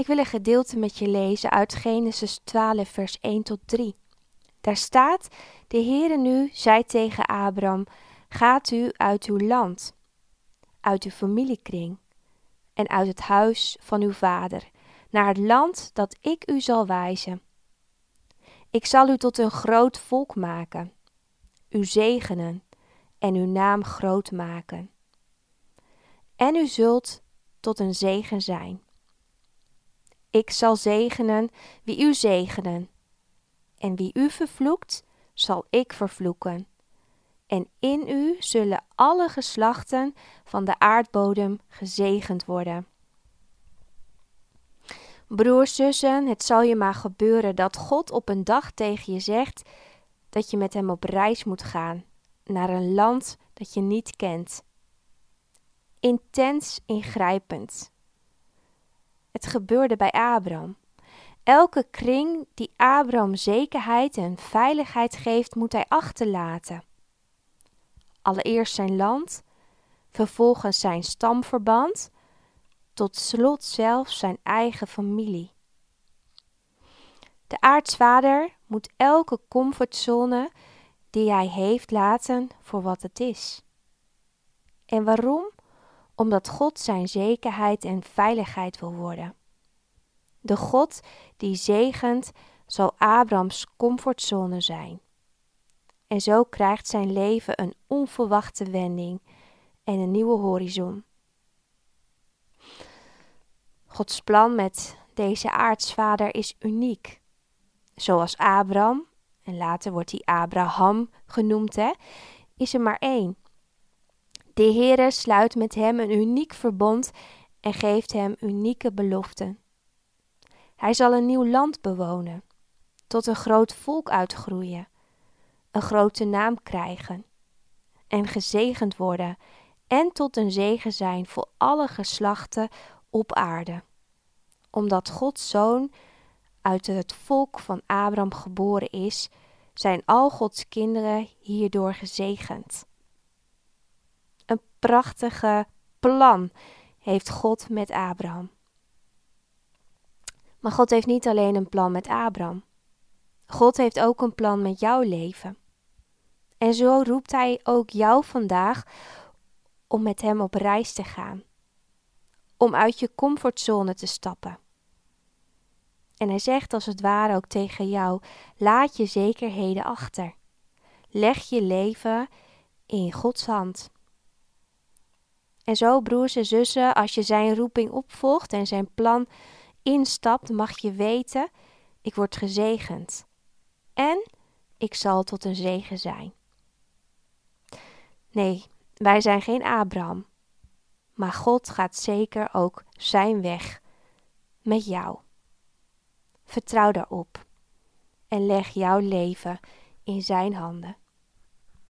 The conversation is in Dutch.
Ik wil een gedeelte met je lezen uit Genesis 12, vers 1 tot 3. Daar staat: De Heere nu zei tegen Abram: Gaat u uit uw land, uit uw familiekring en uit het huis van uw vader, naar het land dat ik u zal wijzen. Ik zal u tot een groot volk maken, u zegenen en uw naam groot maken. En u zult tot een zegen zijn. Ik zal zegenen wie u zegenen, en wie u vervloekt, zal ik vervloeken. En in u zullen alle geslachten van de aardbodem gezegend worden. Broers, zussen, het zal je maar gebeuren dat God op een dag tegen je zegt dat je met hem op reis moet gaan naar een land dat je niet kent. Intens ingrijpend. Het gebeurde bij Abraham. Elke kring die Abraham zekerheid en veiligheid geeft, moet hij achterlaten. Allereerst zijn land, vervolgens zijn stamverband, tot slot zelfs zijn eigen familie. De aartsvader moet elke comfortzone die hij heeft laten voor wat het is. En waarom? Omdat God zijn zekerheid en veiligheid wil worden. De God die zegent zal Abrams comfortzone zijn. En zo krijgt zijn leven een onverwachte wending en een nieuwe horizon. Gods plan met deze aartsvader is uniek. Zoals Abraham, en later wordt hij Abraham genoemd, hè, is er maar één. De Heere sluit met hem een uniek verbond en geeft hem unieke beloften. Hij zal een nieuw land bewonen, tot een groot volk uitgroeien, een grote naam krijgen en gezegend worden en tot een zegen zijn voor alle geslachten op aarde. Omdat Gods zoon uit het volk van Abraham geboren is, zijn al Gods kinderen hierdoor gezegend. Prachtige plan heeft God met Abraham. Maar God heeft niet alleen een plan met Abraham. God heeft ook een plan met jouw leven. En zo roept Hij ook jou vandaag om met Hem op reis te gaan. Om uit je comfortzone te stappen. En Hij zegt als het ware ook tegen jou: laat je zekerheden achter. Leg je leven in Gods hand. En zo, broers en zussen, als je Zijn roeping opvolgt en Zijn plan instapt, mag je weten: ik word gezegend. En ik zal tot een zegen zijn. Nee, wij zijn geen Abraham. Maar God gaat zeker ook zijn weg met jou. Vertrouw daarop en leg jouw leven in zijn handen.